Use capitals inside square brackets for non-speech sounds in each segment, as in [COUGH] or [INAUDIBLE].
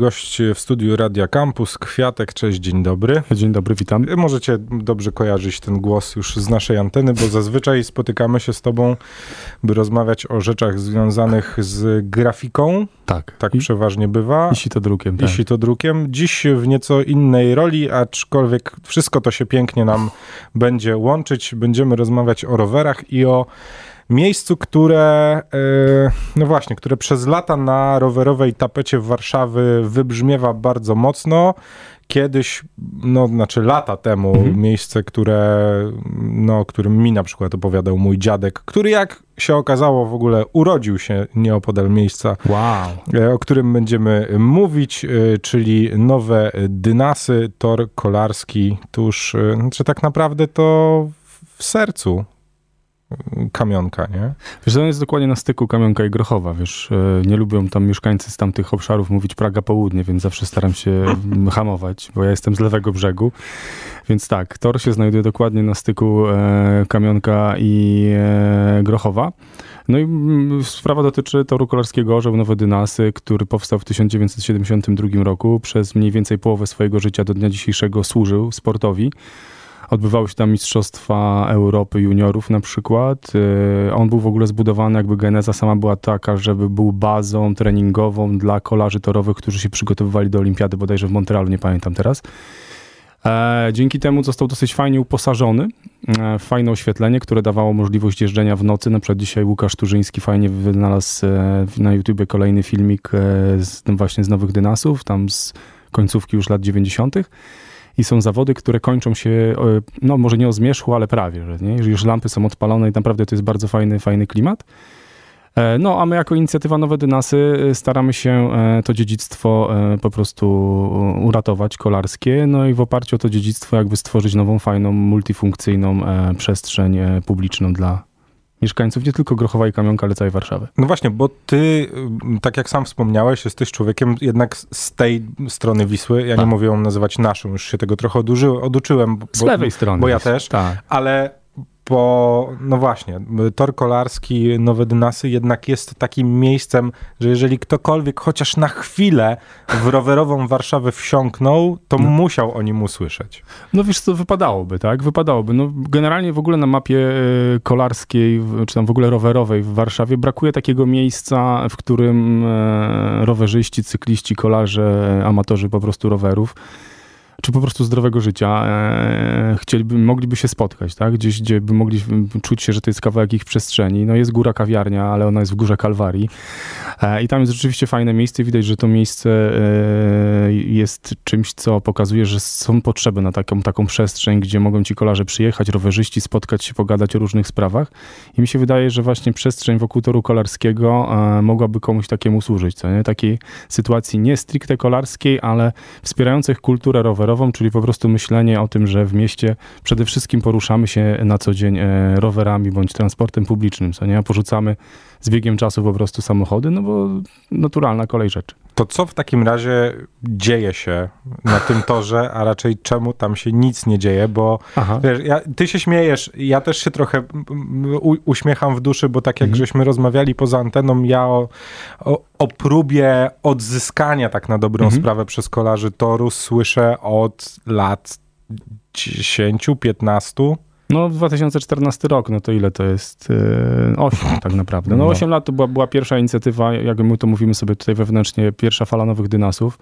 Gość w studiu Radia Campus, Kwiatek, cześć, dzień dobry. Dzień dobry, witam. Możecie dobrze kojarzyć ten głos już z naszej anteny, bo zazwyczaj spotykamy się z tobą, by rozmawiać o rzeczach związanych z grafiką. Tak. Tak I, przeważnie bywa. I to drukiem. Tak. I to drukiem. Dziś w nieco innej roli, aczkolwiek wszystko to się pięknie nam będzie łączyć. Będziemy rozmawiać o rowerach i o miejscu, które, e, no właśnie, które przez lata na rowerowej tapecie Warszawy wybrzmiewa bardzo mocno. Kiedyś, no znaczy lata temu, mhm. miejsce, które, no, którym mi na przykład opowiadał mój dziadek, który jak się okazało w ogóle urodził się nieopodal miejsca, wow. E, o którym będziemy mówić, e, czyli nowe Dynasy, tor kolarski tuż, znaczy tak naprawdę to w sercu kamionka, nie? Wiesz, on jest dokładnie na styku kamionka i Grochowa, wiesz, e, nie lubią tam mieszkańcy z tamtych obszarów mówić Praga Południe, więc zawsze staram się [LAUGHS] hamować, bo ja jestem z lewego brzegu, więc tak, tor się znajduje dokładnie na styku e, kamionka i e, Grochowa. No i mm, sprawa dotyczy toru kolarskiego Orzeł Nowe Dynasy, który powstał w 1972 roku. Przez mniej więcej połowę swojego życia do dnia dzisiejszego służył sportowi. Odbywały się tam Mistrzostwa Europy Juniorów na przykład. Y, on był w ogóle zbudowany, jakby geneza sama była taka, żeby był bazą treningową dla kolarzy torowych, którzy się przygotowywali do olimpiady, bodajże w Montrealu, nie pamiętam teraz. E, dzięki temu został dosyć fajnie uposażony, e, fajne oświetlenie, które dawało możliwość jeżdżenia w nocy. Na przykład dzisiaj Łukasz Turzyński fajnie wynalazł e, na YouTubie kolejny filmik z, właśnie z Nowych Dynasów, tam z końcówki już lat 90 i są zawody, które kończą się, no może nie o zmierzchu, ale prawie, nie? już lampy są odpalone i naprawdę to jest bardzo fajny, fajny klimat. E, no, a my jako inicjatywa Nowe Dynasy e, staramy się e, to dziedzictwo po prostu uratować, kolarskie, no i w oparciu o to dziedzictwo jakby stworzyć nową, fajną, multifunkcyjną przestrzeń publiczną dla, mieszkańców nie tylko Grochowa i Kamionka, ale całej Warszawy. No właśnie, bo ty, tak jak sam wspomniałeś, jesteś człowiekiem jednak z tej strony Wisły. Ja tak. nie mówię ją nazywać naszą, już się tego trochę oduży, oduczyłem. Bo, z lewej strony. Bo ja też, tak. ale bo no właśnie, tor kolarski Nowe Dynasy jednak jest takim miejscem, że jeżeli ktokolwiek chociaż na chwilę w rowerową Warszawę wsiąknął, to no. musiał o nim usłyszeć. No wiesz co, wypadałoby, tak? Wypadałoby. No, generalnie w ogóle na mapie e, kolarskiej, czy tam w ogóle rowerowej w Warszawie brakuje takiego miejsca, w którym e, rowerzyści, cykliści, kolarze, amatorzy po prostu rowerów czy po prostu zdrowego życia e, chcieliby, mogliby się spotkać, tak? Gdzieś, gdzie by mogli czuć się, że to jest kawałek ich przestrzeni. No jest góra kawiarnia, ale ona jest w górze Kalwarii i tam jest rzeczywiście fajne miejsce. Widać, że to miejsce e, jest czymś, co pokazuje, że są potrzeby na taką, taką przestrzeń, gdzie mogą ci kolarze przyjechać, rowerzyści, spotkać się, pogadać o różnych sprawach. I mi się wydaje, że właśnie przestrzeń wokół toru kolarskiego e, mogłaby komuś takiemu służyć, co nie? Takiej sytuacji nie stricte kolarskiej, ale wspierających kulturę rowerową, czyli po prostu myślenie o tym, że w mieście przede wszystkim poruszamy się na co dzień e, rowerami bądź transportem publicznym, co nie? Porzucamy z biegiem czasu po prostu samochody, no bo naturalna kolej rzeczy. To co w takim razie dzieje się na tym torze, a raczej czemu tam się nic nie dzieje, bo wiesz, ja, ty się śmiejesz, ja też się trochę u, uśmiecham w duszy, bo tak jak mhm. żeśmy rozmawiali poza anteną, ja o, o, o próbie odzyskania tak na dobrą mhm. sprawę przez kolarzy toru słyszę od lat 10, 15. No 2014 rok, no to ile to jest? Yy, 8 tak naprawdę. No, no 8 lat to była, była pierwsza inicjatywa, jak my to mówimy sobie tutaj wewnętrznie, pierwsza fala nowych dynasów.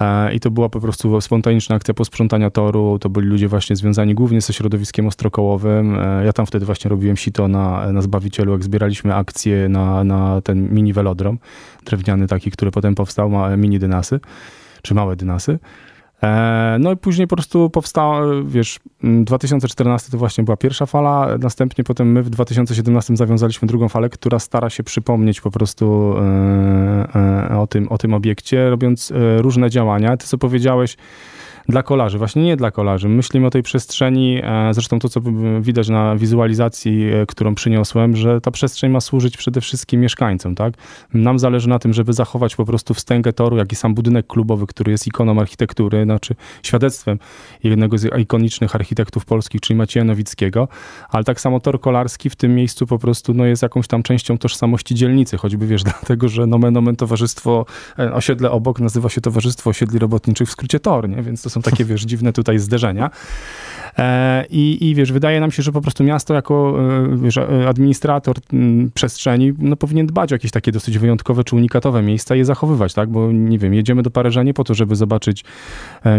E, I to była po prostu spontaniczna akcja posprzątania toru. To byli ludzie właśnie związani głównie ze środowiskiem ostrokołowym. E, ja tam wtedy właśnie robiłem sito na, na Zbawicielu, jak zbieraliśmy akcje na, na ten mini velodrom drewniany taki, który potem powstał, ma mini dynasy, czy małe dynasy. E, no i później po prostu powstała, wiesz, 2014 to właśnie była pierwsza fala, następnie potem my w 2017 zawiązaliśmy drugą falę, która stara się przypomnieć po prostu e, e, o tym, o tym obiekcie, robiąc różne działania. Ty co powiedziałeś, dla kolarzy. Właśnie nie dla kolarzy. Myślimy o tej przestrzeni, e, zresztą to, co widać na wizualizacji, e, którą przyniosłem, że ta przestrzeń ma służyć przede wszystkim mieszkańcom, tak? Nam zależy na tym, żeby zachować po prostu wstęgę toru, jak i sam budynek klubowy, który jest ikoną architektury, znaczy świadectwem jednego z ikonicznych architektów polskich, czyli Macieja Nowickiego, ale tak samo tor kolarski w tym miejscu po prostu no, jest jakąś tam częścią tożsamości dzielnicy, choćby wiesz, [LAUGHS] dlatego, że nomen omen towarzystwo, e, osiedle obok nazywa się Towarzystwo Osiedli Robotniczych w skrócie TOR, nie? więc to są takie, wiesz, dziwne tutaj zderzenia. E, I, I wiesz, wydaje nam się, że po prostu miasto jako e, wiesz, administrator przestrzeni no, powinien dbać o jakieś takie dosyć wyjątkowe czy unikatowe miejsca i je zachowywać, tak? Bo nie wiem, jedziemy do Paryża nie po to, żeby zobaczyć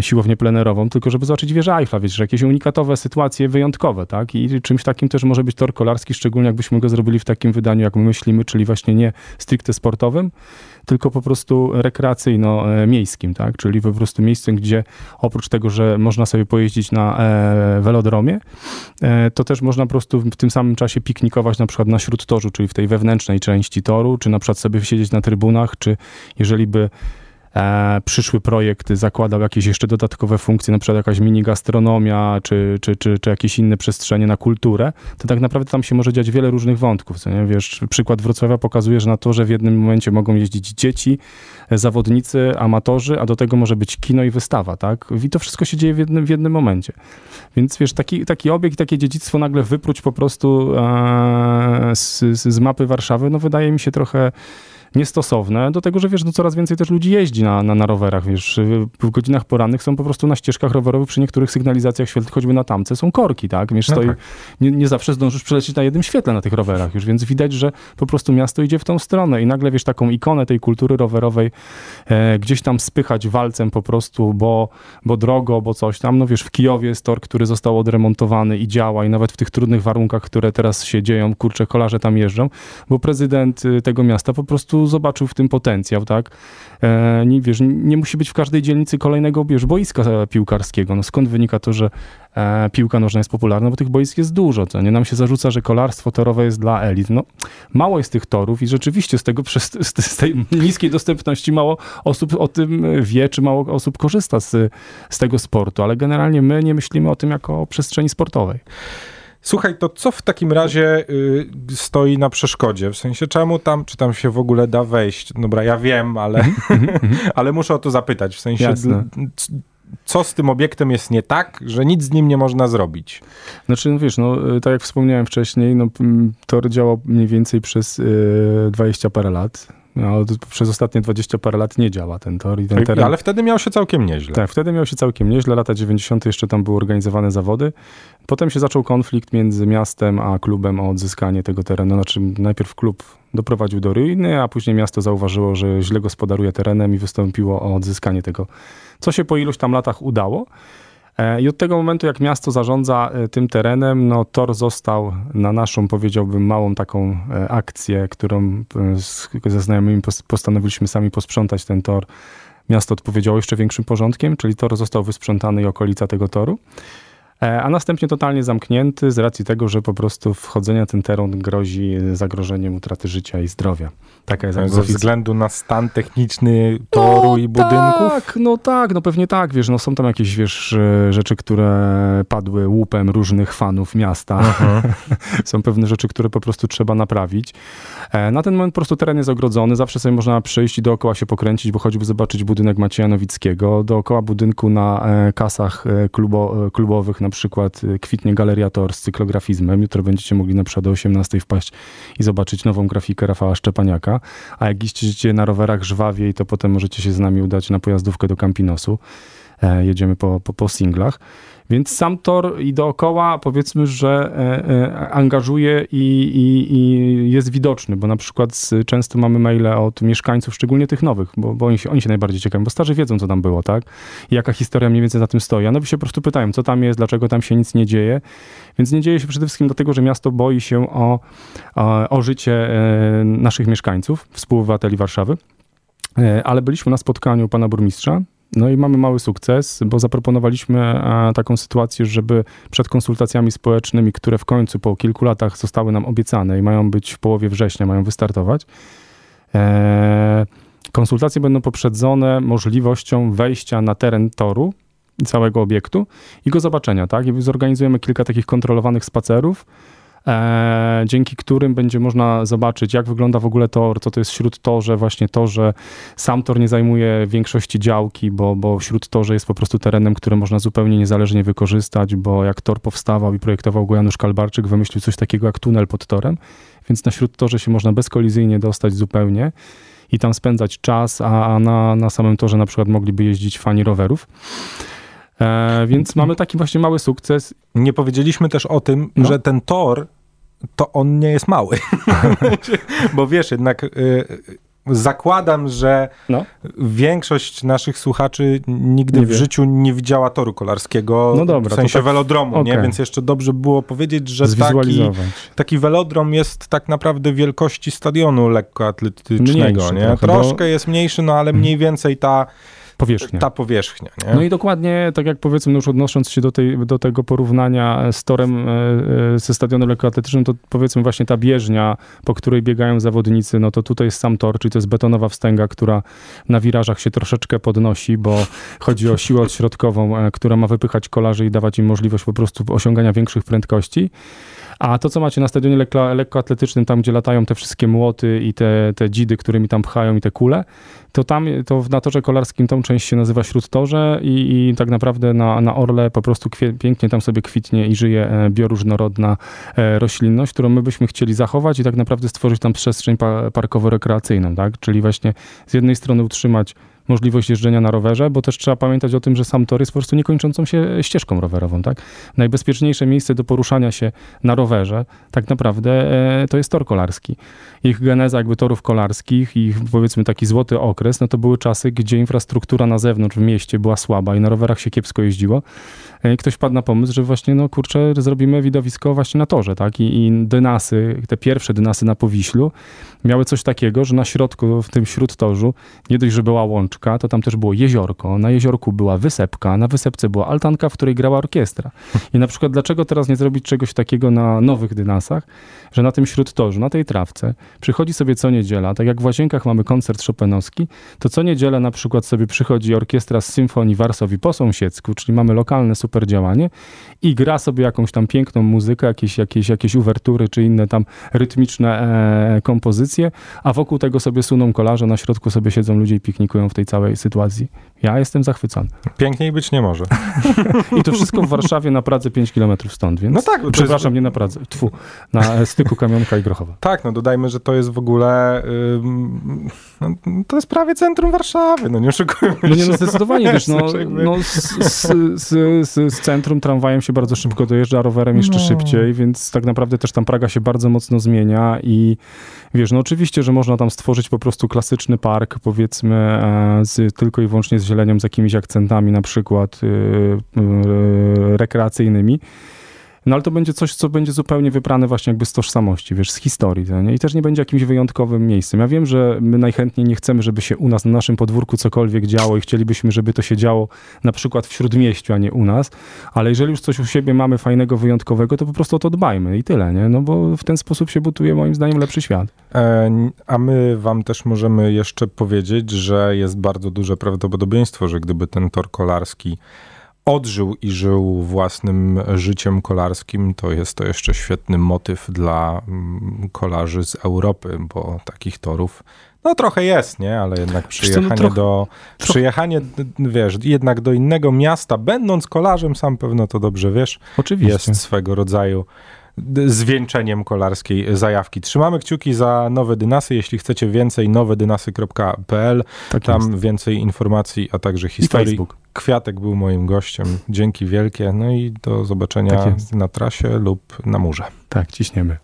siłownię plenerową, tylko żeby zobaczyć wieżę Eiffla, wiesz, że jakieś unikatowe sytuacje wyjątkowe, tak? I czymś takim też może być tor kolarski, szczególnie jakbyśmy go zrobili w takim wydaniu, jak my myślimy, czyli właśnie nie stricte sportowym, tylko po prostu rekreacyjno-miejskim, tak? Czyli po prostu miejscem, gdzie oprócz tego, że można sobie pojeździć na e, velodromie, e, to też można po prostu w tym samym czasie piknikować na przykład na śródtorzu, czyli w tej wewnętrznej części toru, czy na przykład sobie siedzieć na trybunach, czy jeżeli by e, przyszły projekt zakładał jakieś jeszcze dodatkowe funkcje, na przykład jakaś mini gastronomia, czy, czy, czy, czy jakieś inne przestrzenie na kulturę, to tak naprawdę tam się może dziać wiele różnych wątków. Co nie? Wiesz, przykład Wrocławia pokazuje, że na to, że w jednym momencie mogą jeździć dzieci, zawodnicy, amatorzy, a do tego może być kino i wystawa, tak? I to wszystko się dzieje w jednym, w jednym momencie. Więc wiesz, taki, taki obiekt, takie dziedzictwo nagle wypróć po prostu e, z, z mapy Warszawy, no wydaje mi się trochę niestosowne do tego, że wiesz, no coraz więcej też ludzi jeździ na, na, na rowerach, wiesz, w godzinach porannych są po prostu na ścieżkach rowerowych przy niektórych sygnalizacjach świetlnych, choćby na tamce, są korki, tak? Wiesz, no stoi, tak. Nie, nie, zawsze zdążysz przelecieć na jednym świetle na tych rowerach już, więc widać, że po prostu miasto idzie w tą stronę i nagle, wiesz, taką ikonę tej kultury rowerowej e, gdzieś tam spychać walcem po prostu, bo, bo drogo, bo coś tam, no wiesz, w Kijowie jest tor, który został odremontowany i działa i nawet w tych trudnych warunkach, które teraz się dzieją, kurczę, kolarze tam jeżdżą, bo prezydent y, tego miasta po prostu zobaczył w tym potencjał, tak? E, nie, wiesz, nie musi być w każdej dzielnicy kolejnego wiesz, boiska piłkarskiego. No skąd wynika to, że e, piłka nożna jest popularna? Bo tych boisk jest dużo. To nie nam się zarzuca, że kolarstwo torowe jest dla elit. No, mało jest tych torów i rzeczywiście z tego [LAUGHS] przez, z tej niskiej dostępności mało osób o tym wie, czy mało osób korzysta z, z tego sportu, ale generalnie my nie myślimy o tym jako o przestrzeni sportowej. Słuchaj, to co w takim razie y, stoi na przeszkodzie? W sensie czemu tam, czy tam się w ogóle da wejść? Dobra, ja wiem, ale, mhm, mhm. [LAUGHS] ale muszę o to zapytać. W sensie, co z tym obiektem jest nie tak, że nic z nim nie można zrobić? Znaczy, no wiesz, no, y, tak jak wspomniałem wcześniej, no, tor działał mniej więcej przez y, 20 parę lat. No, przez ostatnie 20 parę lat nie działa ten tor. I ten teren... Ale wtedy miał się całkiem nieźle. Tak, wtedy miał się całkiem nieźle. Lata 90. jeszcze tam były organizowane zawody. Potem się zaczął konflikt między miastem a klubem o odzyskanie tego terenu. Znaczy najpierw klub doprowadził do ruiny, a później miasto zauważyło, że źle gospodaruje terenem i wystąpiło o odzyskanie tego, co się po iluś tam latach udało. E, I od tego momentu, jak miasto zarządza e, tym terenem, no tor został na naszą, powiedziałbym, małą taką e, akcję, którą ze znajomymi postanowiliśmy sami posprzątać ten tor. Miasto odpowiedziało jeszcze większym porządkiem, czyli tor został wysprzątany i okolica tego toru. E, a następnie totalnie zamknięty z racji tego, że po prostu wchodzenie na ten teren grozi zagrożeniem utraty życia i zdrowia. Taka jest Ze względu na stan techniczny toru no, i budynków? Tak, no tak, no pewnie tak, wiesz, no są tam jakieś, wiesz, e, rzeczy, które padły łupem różnych fanów miasta. [LAUGHS] są pewne rzeczy, które po prostu trzeba naprawić. E, na ten moment po prostu teren jest ogrodzony, zawsze sobie można przyjść i dookoła się pokręcić, bo choćby zobaczyć budynek Macieja Nowickiego. Dookoła budynku na kasach klubo, klubowych na przykład y, kwitnie Galeria Tor z cyklografizmem. Jutro będziecie mogli na przykład o 18 wpaść i zobaczyć nową grafikę Rafała Szczepaniaka. A jak idziecie na rowerach żwawiej, to potem możecie się z nami udać na pojazdówkę do Campinosu. E, jedziemy po, po, po singlach. Więc sam tor i dookoła powiedzmy, że e, e, angażuje i, i, i, jest widoczny, bo na przykład często mamy maile od mieszkańców, szczególnie tych nowych, bo, bo oni, się, oni się najbardziej ciekawią, bo starzy wiedzą, co tam było, tak? I jaka historia mniej więcej za tym stoi. A nowi się po prostu pytają, co tam jest, dlaczego tam się nic nie dzieje. Więc nie dzieje się przede wszystkim dlatego, że miasto boi się o, o, o życie naszych mieszkańców, współobywateli Warszawy. Ale byliśmy na spotkaniu pana burmistrza no i mamy mały sukces, bo zaproponowaliśmy e, taką sytuację, żeby przed konsultacjami społecznymi, które w końcu po kilku latach zostały nam obiecane i mają być w połowie września, mają wystartować, e, konsultacje będą poprzedzone możliwością wejścia na teren toru całego obiektu i go zobaczenia, tak? I zorganizujemy kilka takich kontrolowanych spacerów, e, dzięki którym będzie można zobaczyć, jak wygląda w ogóle tor, co to jest śród torze, właśnie to, że sam tor nie zajmuje większości działki, bo, bo śród torze jest po prostu terenem, który można zupełnie niezależnie wykorzystać, bo jak tor powstawał i projektował go Janusz Kalbarczyk, wymyślił coś takiego jak tunel pod torem, więc na śródtorze się można bezkolizyjnie dostać zupełnie i tam spędzać czas, a, a na, na samym torze na przykład mogliby jeździć fani rowerów. E, więc mamy taki właśnie mały sukces. Nie powiedzieliśmy też o tym, no. że ten tor, to on nie jest mały. [LAUGHS] Bo wiesz, jednak y, zakładam, że no. większość naszych słuchaczy nigdy nie w wie. życiu nie widziała toru kolarskiego, no dobra, w sensie tak, welodromu, okay. nie? Więc jeszcze dobrze było powiedzieć, że taki, taki velodrom jest tak naprawdę wielkości stadionu lekkoatletycznego, Mniejszy nie? Trochę, Troszkę bo... jest mniejszy, no ale mniej więcej ta powierzchnia. Ta powierzchnia, nie? No i dokładnie, tak jak powiedzmy, już odnosząc się do, tej, do tego porównania z torem e, e, ze stadionem lekkoatletycznym, to powiedzmy właśnie ta bieżnia, po której biegają zawodnicy, no to tutaj jest sam tor, czyli to jest betonowa wstęga, która na wirażach się troszeczkę podnosi, bo chodzi o siłę odśrodkową, e, która ma wypychać kolarzy i dawać im możliwość po prostu osiągania większych prędkości. A to, co macie na stadionie lekko, lekkoatletycznym, tam gdzie latają te wszystkie młoty i te, te dzidy, którymi tam pchają i te kule, to tam, to na torze kolarskim tą część się nazywa śródtorze i, i tak naprawdę na, na Orle po prostu kwie, pięknie tam sobie kwitnie i żyje e, bioróżnorodna e, roślinność, którą my byśmy chcieli zachować i tak naprawdę stworzyć tam przestrzeń parkowo-rekreacyjną, tak? Czyli właśnie z jednej strony utrzymać możliwość jeżdżenia na rowerze, bo też trzeba pamiętać o tym, że sam tor jest po prostu niekończącą się ścieżką rowerową, tak? Najbezpieczniejsze miejsce do poruszania się na rowerze tak naprawdę e, to jest tor kolarski. Ich geneza jakby torów kolarskich, ich powiedzmy taki złoty okres, no to były czasy, gdzie infrastruktura na zewnątrz w mieście była słaba i na rowerach się kiepsko jeździło. E, ktoś padł na pomysł, że właśnie, no kurczę, zrobimy widowisko właśnie na torze, tak? I, i dynasy, te pierwsze dynasy na Powiślu miały coś takiego, że na środku, w tym śródtorzu, nie dość, że była to tam też było jeziorko, na jeziorku była wysepka, na wysepce była altanka, w której grała orkiestra. I na przykład dlaczego teraz nie zrobić czegoś takiego na nowych dynasach, że na tym śródtorzu, na tej trawce, przychodzi sobie co niedziela, tak jak w Łazienkach mamy koncert Chopinowski, to co niedzielę na przykład sobie przychodzi orkiestra z Symfonii Warsowi po sąsiedzku, czyli mamy lokalne super działanie i gra sobie jakąś tam piękną muzykę, jakieś, jakieś, jakieś uwertury, czy inne tam rytmiczne e, kompozycje, a wokół tego sobie suną kolarze, na środku sobie siedzą ludzie i piknikują w tej całej sytuacji. Ja jestem zachwycony. Piękniej być nie może. [LAUGHS] I to wszystko w Warszawie na Pradze 5 km stąd, więc... No tak. Przepraszam, przez... nie na Pradze, tfu, na styku Kamionka i Grochowa. Tak, no dodajmy, że to jest w ogóle... Yy, no, to jest prawie centrum Warszawy, no nie oszukujmy się. No nie, no zdecydowanie, wiesz, no, [LAUGHS] no z, z, z, z, centrum tramwajem się bardzo szybko dojeżdża, rowerem jeszcze no. szybciej, więc tak naprawdę też tam Praga się bardzo mocno zmienia i wiesz, no oczywiście, że można tam stworzyć po prostu klasyczny park, powiedzmy, e, z, tylko i wyłącznie z zieleniem, z jakimiś akcentami na przykład yy, yy, rekreacyjnymi. No ale to będzie coś, co będzie zupełnie wyprane właśnie jakby z tożsamości, wiesz, z historii. Nie? I też nie będzie jakimś wyjątkowym miejscem. Ja wiem, że my najchętniej nie chcemy, żeby się u nas, na naszym podwórku cokolwiek działo i chcielibyśmy, żeby to się działo na przykład w Śródmieściu, a nie u nas, ale jeżeli już coś u siebie mamy fajnego, wyjątkowego, to po prostu o to dbajmy i tyle, nie? No bo w ten sposób się buduje moim zdaniem lepszy świat. E, a my wam też możemy jeszcze powiedzieć, że jest bardzo duże prawdopodobieństwo, że gdyby ten tor kolarski odżył i żył własnym życiem kolarskim, to jest to jeszcze świetny motyw dla mm, kolarzy z Europy, bo takich torów no trochę jest, nie? Ale jednak no przyjechanie no, trochę, do, przyjechanie, wiesz, jednak do innego miasta, będąc kolarzem, sam pewno to dobrze wiesz, Oczywiście. jest swego rodzaju zwieńczeniem kolarskiej zajawki. Trzymamy kciuki za nowe dynasy. Jeśli chcecie więcej, nowedynasy.pl. Tak Tam jest. więcej informacji, a także historii. Kwiatek był moim gościem. Dzięki wielkie. No i do zobaczenia tak na trasie lub na murze. Tak, ciśniemy.